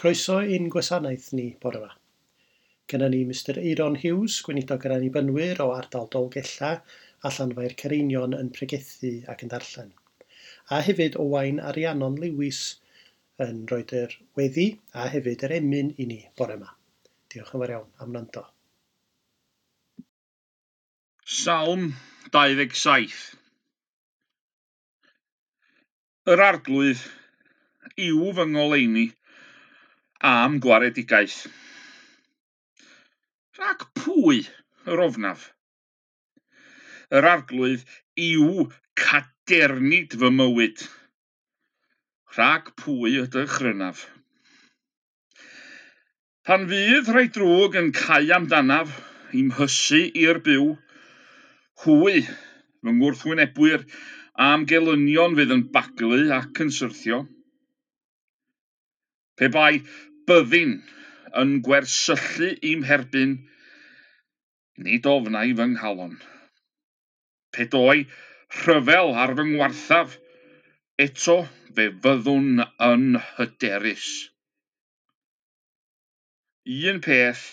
Croeso i'n gwasanaeth ni bore yma. Gyda ni Mr Eiron Hughes, gweinidog yr annibynnwyr o ardal Dolgella a Llanfair Cereinion yn pregethu ac yn darllen. A hefyd Owain Ariannon Lewis yn rhoi'r yr weddi a hefyd yr emyn i ni bore yma. Diolch yn fawr iawn am nando. Salm 27 Yr arglwydd, yw fy ngoleuni, am gwaredigaeth. Rhag pwy yr ofnaf? Yr arglwydd yw cadernid fy mywyd. Rhag pwy ydych rynaf? Pan fydd rhai drwg yn cau amdanaf, i'm hysu i'r byw, hwy fy ngwrthwynebwyr am gelynion fydd yn baglu ac yn syrthio. Pe bai byfin yn gwersyllu i'm herbyn, nid ofnau fy nghalon. Pedoi rhyfel ar fy ngwarthaf, eto fe fyddwn yn hyderus. Un peth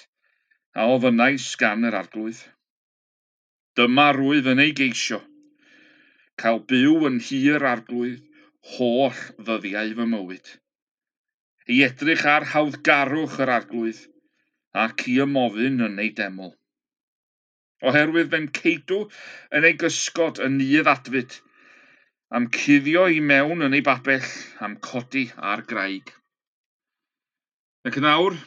a ofynais gan yr arglwydd. Dyma rwyf yn ei geisio, cael byw yn hir arglwydd holl ddyddiau fy mywyd i edrych ar hawddgarwch yr arglwydd ac i ymofyn yn ei deml. Oherwydd fe'n ceidw yn ei gysgod yn nydd adfyd, am cuddio i mewn yn ei babell am codi ar graig. Ac yn awr,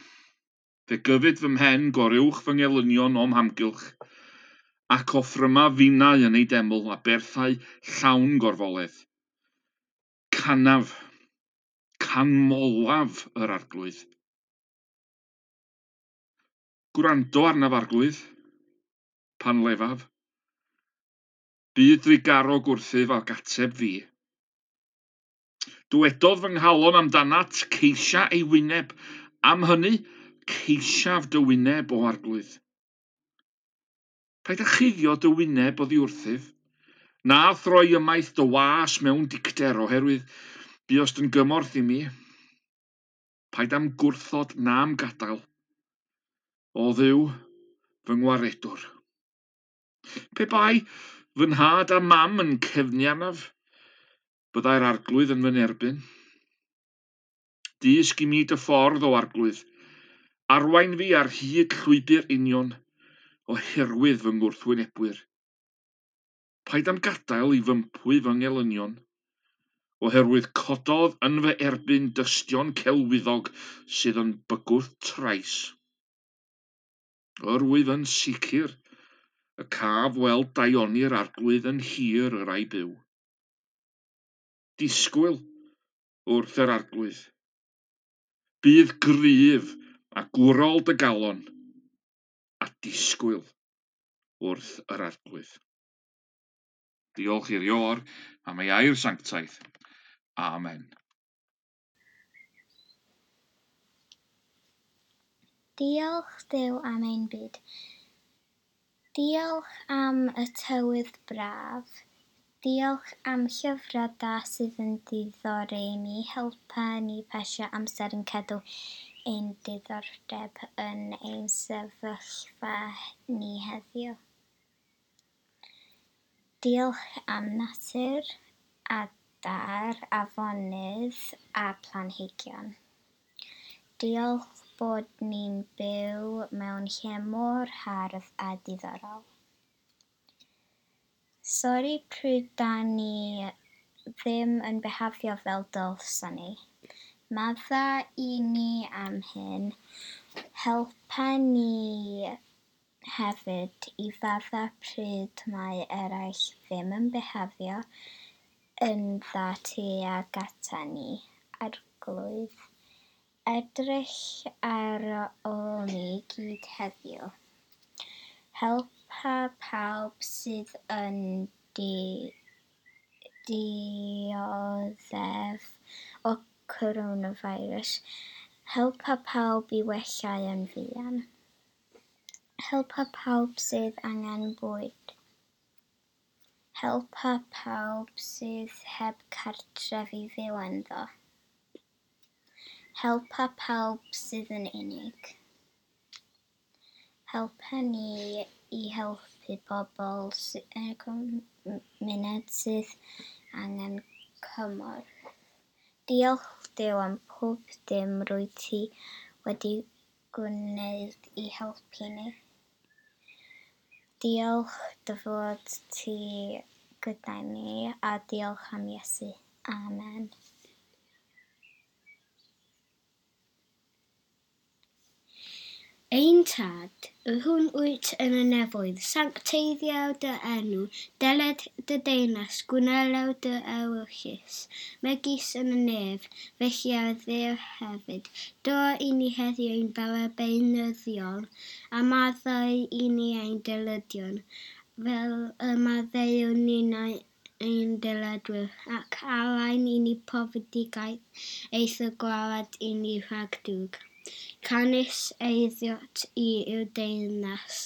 fe gyfyd fy mhen goriwch fy ngelynion o'm hamgylch, ac offryma finau yn ei deml a berthau llawn gorfoledd. Canaf canmolaf yr arglwydd. Gwrando arnaf arglwydd, pan lefaf, byd rigaro gwrthyf ac ateb fi. Dwedodd fy nghalon amdanat ceisia ei wyneb, am hynny ceisiaf dy wyneb o arglwydd. Paid â chuddio dy wyneb o wrthyf, na throi ymaith dy was mewn dicter oherwydd buost yn gymorth i mi, paid am gwrthod na'm gadael, o ddiw fy ngwaredwr. Pe bai fy nhad a mam yn cefnianaf, byddai'r arglwydd yn fy nerbyn. Dysg i mi dy ffordd o arglwydd, arwain fi ar hyd llwybr union oherwydd fy ngwrthwynebwyr. Paid am gadael i fympwy fy ngelynion, oherwydd cododd yn fy erbyn dystion celwyddog sydd yn bygwth trais. Yrwydd yn sicr, y caf weld daioni'r arglwydd yn hir yr ei byw. Disgwyl wrth yr arglwydd. Bydd gryf a gwrol dy galon a disgwyl wrth yr arglwydd. Diolch i'r ior am ei air sanctaidd. Amen. Diolch Dyw am ein byd. Diolch am y tywydd braf. Diolch am llyfradau sydd yn diddori ni, helpa ni pasio amser yn cadw ein diddordeb yn ein sefyllfa ni heddiw. Diolch am natur a adar, afonydd a planhigion. Diolch bod ni'n byw mewn lle mor hardd a diddorol. Sori pryd da ni ddim yn behafio fel dylson ni. Madda i ni am hyn, helpa ni hefyd i fadda pryd mae eraill ddim yn behafio yndda tuag atan ni, arglwydd, edrych ar ôl ni gyd heddiw. Helpa pawb sydd yn di dioddef o coronavirus. Helpa pawb i wella yn fuan. Helpa pawb sydd angen bwyd Helpa pawb sydd heb cartref i fyw ynddo. Helpa pawb sydd yn unig. Helpa ni i helpu bobl yn y cymuned sydd angen cymor. Diolch Dyw am pob dim rwy ti wedi gwneud i helpu ni. Diolch dy fod ti gyda ni a diolch am Iesu. Amen. Ein tad, y hwn wyt yn y nefoedd, sancteiddiaw dy enw, deled dy deunas, gwnelew dy ewyllus, megis yn y nef, felly a ddew hefyd. Do i ni heddiw ein bara beunyddiol, a maddau i ni ein dylydion, fel y maddau ni'n ein dyledwyr, ac alain i ni pofodigaeth eith y gwarad i ni rhagdwg. Canis eiddiot i yw deyrnas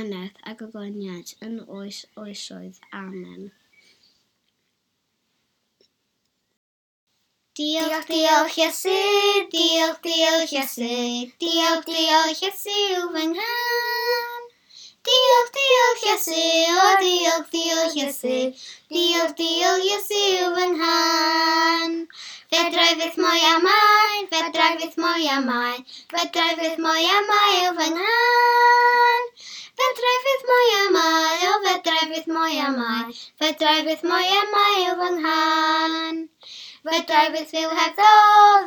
anedd a gogoniant yn oes oesoedd. Amen. Diolch, diolch Iesu, diolch, diolch Iesu, diolch, diolch Iesu fy nghan. Diolch, diolch Iesu, o diolch, diolch Iesu, diolch, diolch Iesu fy nghan. Fedrai fydd mwy a mai, fedrai fydd mwy a mai, fedrai fydd mwy a mai o fy nghan. Fedrai fydd mwy a mai, o fedrai fydd mwy a mai, fedrai fydd mwy a mai o fy nghan. Fedrai fydd fyw hebddo,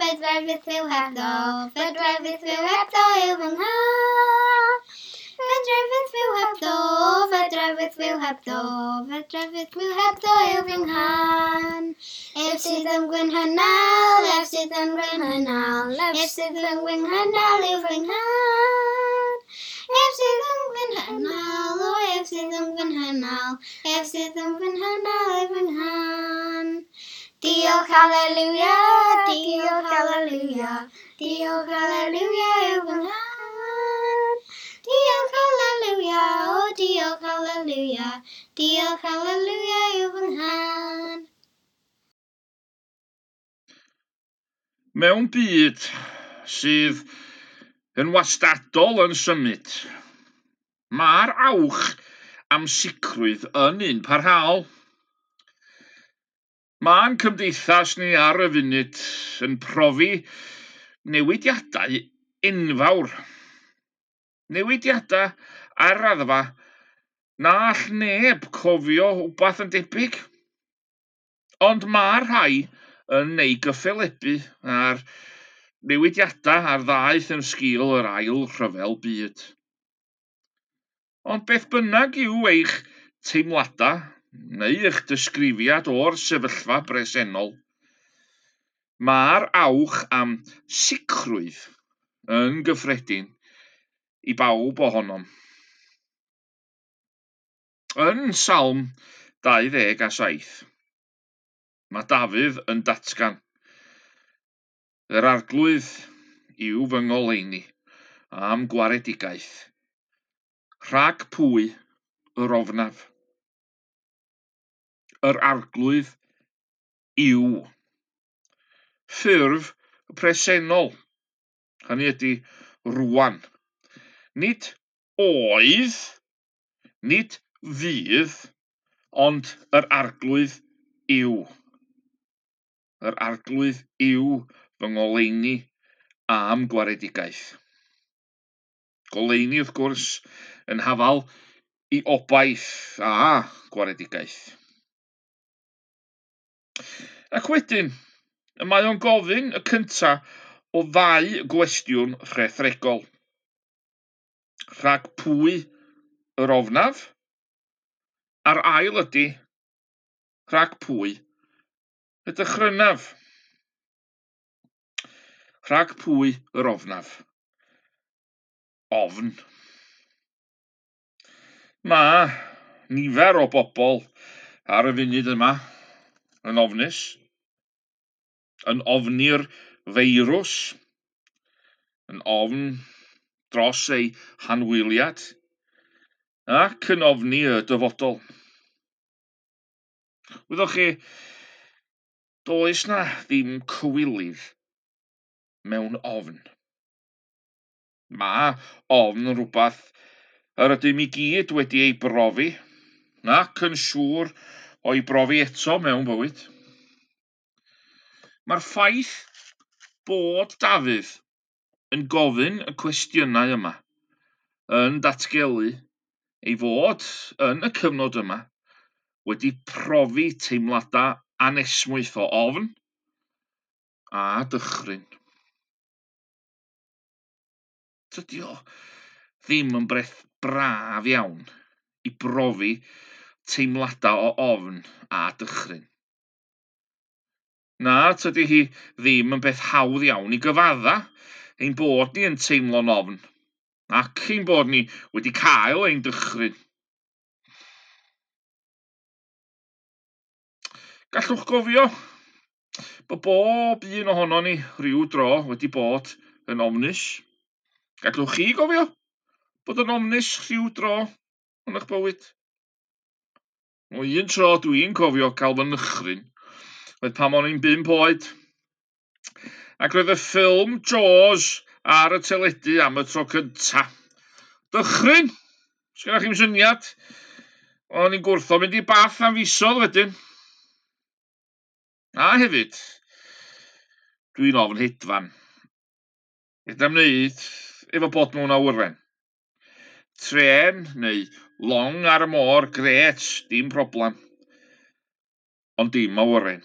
fedrai fydd fyw hebddo, fedrai fydd fyw hebddo yw fy nghan. Verdrevet Wilhelm då, verdrevet Wilhelm då, verdrevet Wilhelm då bring han. Ef sydd yn gwyn hynal, ef sydd yn gwyn hynal, ef sydd yn gwyn hynal bring han. Ef sydd yn gwyn hynal, o ef sydd yn gwyn hynal, ef sydd yn gwyn hynal bring han. Diolch, hallelujah, diolch, hallelujah, diolch, hallelujah. diolch halleluja, yw fy nghan. Mewn byd sydd yn wastadol yn symud, mae'r awch am sicrwydd yn un parhaol. Mae'n cymdeithas ni ar y funud yn profi newidiadau enfawr. Newidiadau ar raddfa na all neb cofio wbath yn debyg. Ond mae rhai yn neu gyffelebu ar newidiadau a'r ddaeth yn sgil yr ail rhyfel byd. Ond beth bynnag yw eich teimladau neu eich disgrifiad o'r sefyllfa bresennol, mae'r awch am sicrwydd yn gyffredin i bawb ohonom. Yn Salm 27, mae Dafydd yn datgan. Yr arglwydd yw fy ngoleini am gwaredigaeth. Rhag pwy yr ofnaf. Yr arglwydd yw. Ffurf presennol. Hynny ydy rwan. Nid oedd, nid fydd, ond yr arglwydd yw. Yr arglwydd yw fy ngoleini am gwaredigaeth. Goleini wrth gwrs yn hafal i obaith a gwaredigaeth. Ac wedyn, y mae o'n gofyn y cynta o ddau gwestiwn rhethregol. Rhag pwy yr ofnaf A'r ail ydy, rhag pwy, y dychrynaf. Rhag pwy yr ofnaf. Ofn. Mae nifer o bobl ar y funud yma yn ofnus, yn ofni'r feirws, yn ofn dros ei hanwyliad, ac yn ofni y dyfodol. Wyddoch chi, does na ddim cywilydd mewn ofn. Mae ofn rhywbeth yr ydym i gyd wedi ei brofi, ac yn siŵr o'i brofi eto mewn bywyd. Mae'r ffaith bod Dafydd yn gofyn y cwestiynau yma yn datgelu ei fod yn y cyfnod yma wedi profi teimladau anesmwyth o ofn a dychryn. Tydi o ddim yn breth braf iawn i brofi teimladau o ofn a dychryn. Na, tydi hi ddim yn beth hawdd iawn i gyfadda ein bod ni yn teimlo'n ofn ac ein bod ni wedi cael ein dychryn. Gallwch gofio bod bob un ohono ni rhyw dro wedi bod yn omnus. Gallwch chi gofio bod yn omnus rhyw dro yn eich bywyd. O un tro dwi'n cofio cael fy nychryn, oedd pam o'n i'n bum poed. Ac roedd y ffilm Jaws ar y teledu am y tro cynta. Dychryn, sgynna chi'n syniad, o'n i'n gwrtho mynd i bath am fisodd wedyn. A hefyd, dwi'n ofn hedfan. Edam wneud efo bod mewn awyren. Tren neu long ar y môr, gret, dim problem. Ond dim awyren.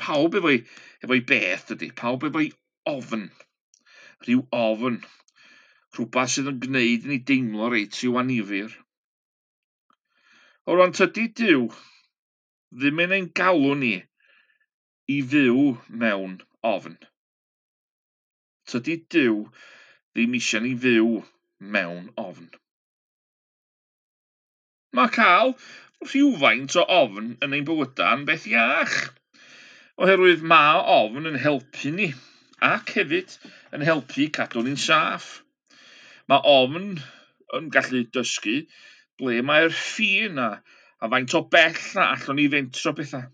Pawb efo'i efo beth ydy, pawb efo'i ofn. Rhyw ofn. Rhywbeth sydd yn gwneud ni deimlo reit i'w anifir. O ran tydi diw, ddim yn ein galw ni i fyw mewn ofn. Tydi Dyw ddim eisiau ni fyw mewn ofn. Mae cael rhywfaint o ofn yn ein bywydau yn beth iach, oherwydd mae ofn yn helpu ni ac hefyd yn helpu cadw ni'n saff. Mae ofn yn gallu dysgu ble mae'r ffin a, a faint o bell a allwn ni fentro bethau.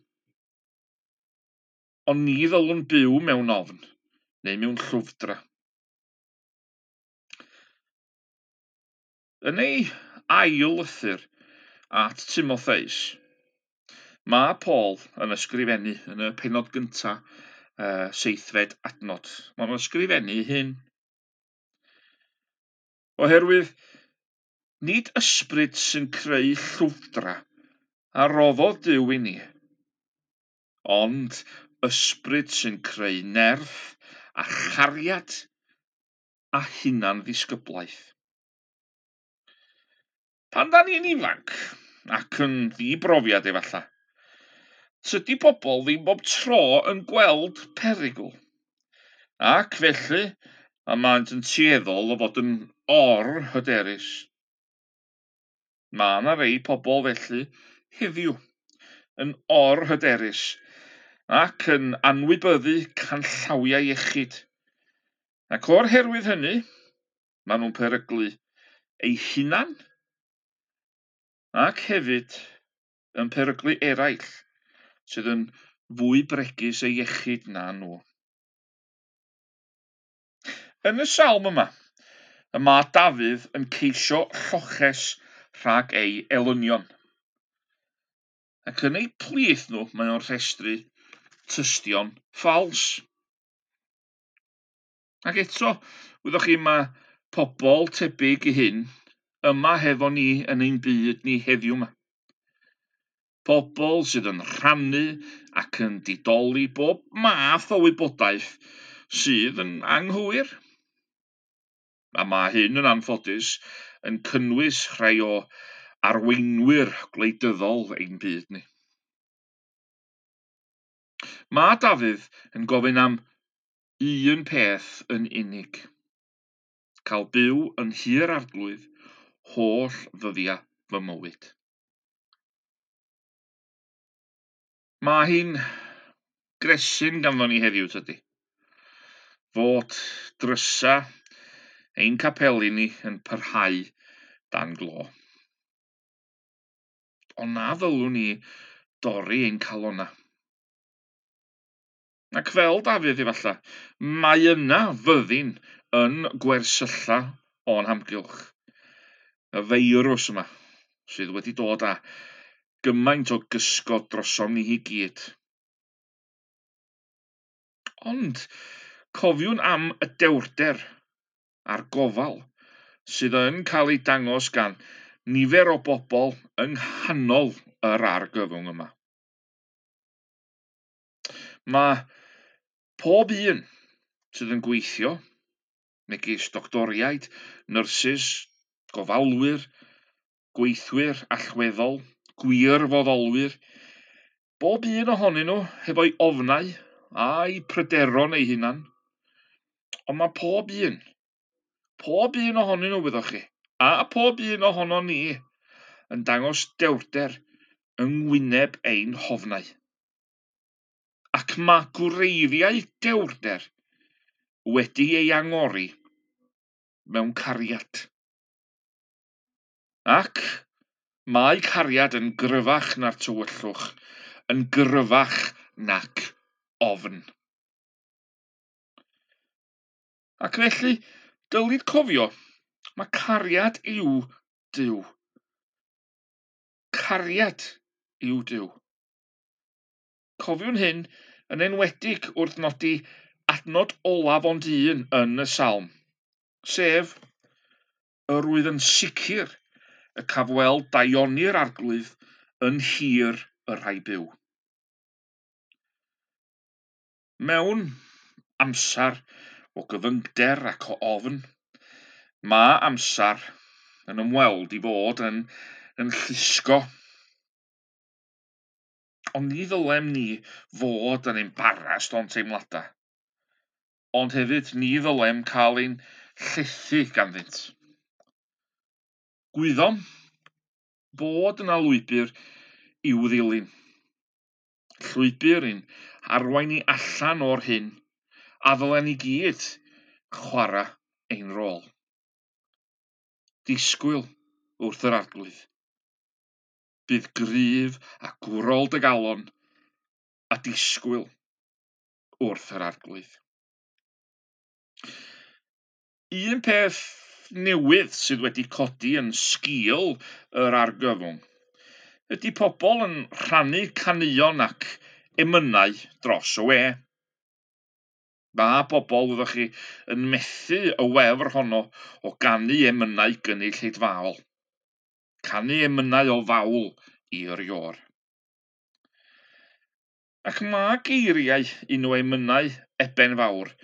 Ond ni ddylwn byw mewn ofn neu mewn llwfdra. Yn ei ail lythyr at Timotheus, mae Paul yn ysgrifennu yn y penod gyntaf uh, seithfed adnod. Mae'n ysgrifennu hyn. Oherwydd, nid ysbryd sy'n creu llwfdra a roddodd Dyw i ni, ond ysbryd sy'n creu nerth a chariad a hunan ddisgyblaeth. Pan da ni'n ifanc ac yn ddibrofiad efallai, Tydi pobl ddim bob tro yn gweld perigl. ac felly a maent yn tueddol o fod yn or-hyderus. Mae yna rei pobl felly heddiw yn or-hyderus ac yn anwybyddu canllawiau iechyd. Ac o'r herwydd hynny, maen nhw'n peryglu eu hunan ac hefyd yn peryglu eraill sydd yn fwy bregus eu iechyd na nhw. Yn y salm yma, y mae Dafydd yn ceisio lloches rhag ei elynion. Ac yn eu plith nhw, mae o'n rhestru tystion ffals. Ac eto, wyddoch chi mae pobl tebyg i hyn yma hefo ni yn ein byd ni heddiw yma. Pobl sydd yn rhannu ac yn didoli bob math o wybodaeth sydd yn anghywir. A mae hyn yn anffodus yn cynnwys rhai o arweinwyr gwleidyddol ein byd ni. Mae Dafydd yn gofyn am un peth yn unig. Cael byw yn hir arglwydd holl ddyddiau fy mywyd. Mae hi'n gresyn ganddo ni heddiw tydi. Fod drysa ein capeli ni yn parhau dan glo. Ond na ddylwn ni dorri ein calona. Ac fel Dafydd efallai, mae yna fyddin yn gwersylla o'n hamgylch. Y feirws yma sydd wedi dod â gymaint o gysgod drosom ni hi gyd. Ond cofiwn am y dewrder a'r gofal sydd yn cael ei dangos gan nifer o bobl yng nghanol yr argyfwng yma. Mae pob un sydd yn gweithio, megis doctoriaid, nyrsys, gofalwyr, gweithwyr allweddol, gwir foddolwyr, bob un ohonyn nhw hefo'i ofnau a'i pryderon eu hunan, ond mae pob un, pob un ohonyn nhw wyddoch chi, a pob un ohono ni, yn dangos dewrder yng ngwyneb ein hofnau. Ac mae gwreiddiau dewrder wedi ei angori mewn cariad. Ac Mae cariad yn gryfach na'r tywyllwch, yn gryfach nac ofn. Ac felly, dylid cofio, mae cariad yw Dyw. Cariad yw Dyw. Cofiwn hyn yn enwedig wrth nodi adnod olaf ond un yn y salm, sef yr wydd yn sicr y cafwel daioni'r arglwydd yn hir y rhai byw. Mewn amser o gyfyngder ac o ofn, mae amser yn ymweld i fod yn, yn llusgo. Ond ni ddylem ni fod yn embarast o'n teimladau. Ond hefyd ni ddylem cael ein llethu ganddynt. Gwyddo bod yna lwybr i'w ddilyn. Llwybr yn arwain ni allan o'r hyn a ddylen ni gyd chwarae ein rôl. Disgwyl wrth yr arglwydd. Bydd gryf a gwrol dy galon a disgwyl wrth yr arglwydd. Un peth newydd sydd wedi codi yn sgil yr argyfwng. Ydy pobl yn rhannu canuon ac emynau dros y we. Mae bobl fyddwch chi yn methu y wefr honno o ganu emynau gynnu lleidfaol. Canu emynau o fawl i'r ior. Ac mae geiriau un o emynau eben fawr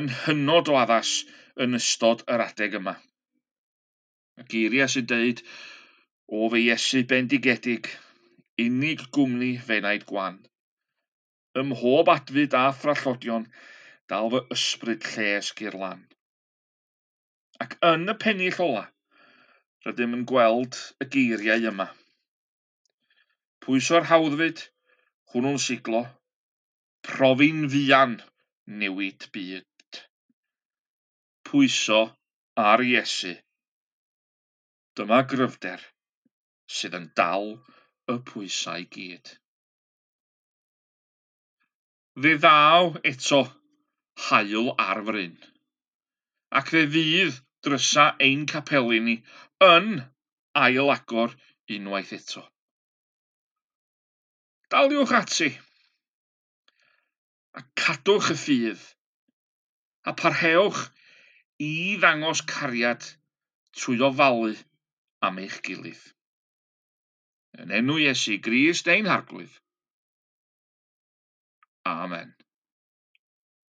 yn hynod o addas yn ystod yr adeg yma. Y geiriau sy'n deud, o fe Iesu bendigedig, unig gwmni fenaid gwan. Ym mhob adfyd a thrallodion, dal fy ysbryd lles gyrlan. Ac yn y pennill ola, rydym yn gweld y geiriau yma. Pwyso'r hawddfyd, hwnnw'n siglo, profi'n fian newid byd pwyso ar Iesu. Dyma gryfder sydd yn dal y pwysau gyd. Fe ddaw eto hael ar fryn, ac fe fydd drysa ein capelu ni yn ail agor unwaith eto. Daliwch ati a cadwch y ffydd a parhewch i ddangos cariad trwy ofalu am eich gilydd. Yn enw Iesu Grist ein harglwydd. Amen.